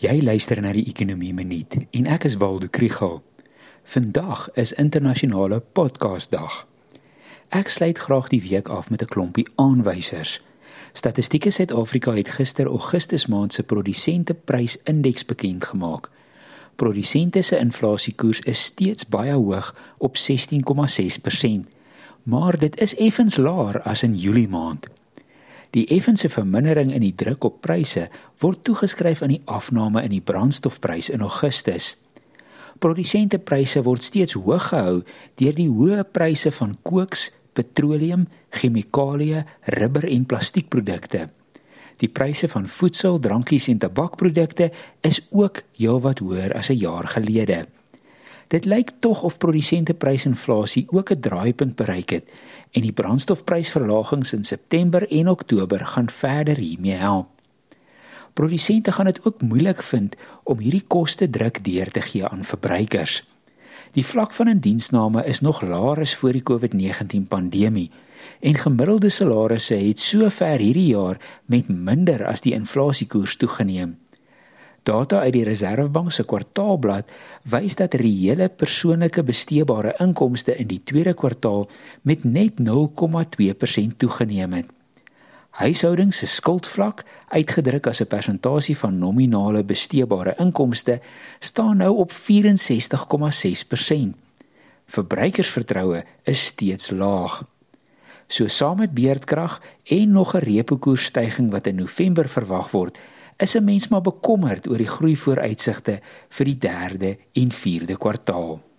Jy luister na die Ekonomie Minuut en ek is Waldo Krügel. Vandag is internasionale podcastdag. Ek sluit graag die week af met 'n klompie aanwysers. Statistieke Suid-Afrika het gister Augustus maand se produsenteprysindeks bekend gemaak. Produsente se inflasiekoers is steeds baie hoog op 16,6%, maar dit is effens laer as in Julie maand. Die effense vermindering in die druk op pryse word toegeskryf aan die afname in die brandstofprys in Augustus. Produsentepryse word steeds hoog gehou deur die hoë pryse van koks, petroleum, chemikalieë, rubber en plastiekprodukte. Die pryse van voedsel, drankies en tabakprodukte is ook heelwat hoër as 'n jaar gelede. Dit lyk tog of produsenteprysinflasie ook 'n draaipunt bereik het en die brandstofprysverlagings in September en Oktober gaan verder hiermee help. Produsente gaan dit ook moeilik vind om hierdie koste druk deur te gee aan verbruikers. Die vlak van indiensname is nog laer as voor die COVID-19 pandemie en gemiddelde salarisse het sover hierdie jaar met minder as die inflasiekoers toegeneem. Data uit die Reserwebank se kwartaalblad wys dat reële persoonlike besteedbare inkomste in die tweede kwartaal met net 0,2% toegeneem het. Huishoudings se skuldvlak, uitgedruk as 'n persentasie van nominale besteedbare inkomste, staan nou op 64,6%. Verbruikersvertroue is steeds laag. So saam met beerdkrag en nog 'n repo koersstygings wat in November verwag word, is 'n mens maar bekommerd oor die groei vooruitsigte vir die 3de en 4de kwartaal.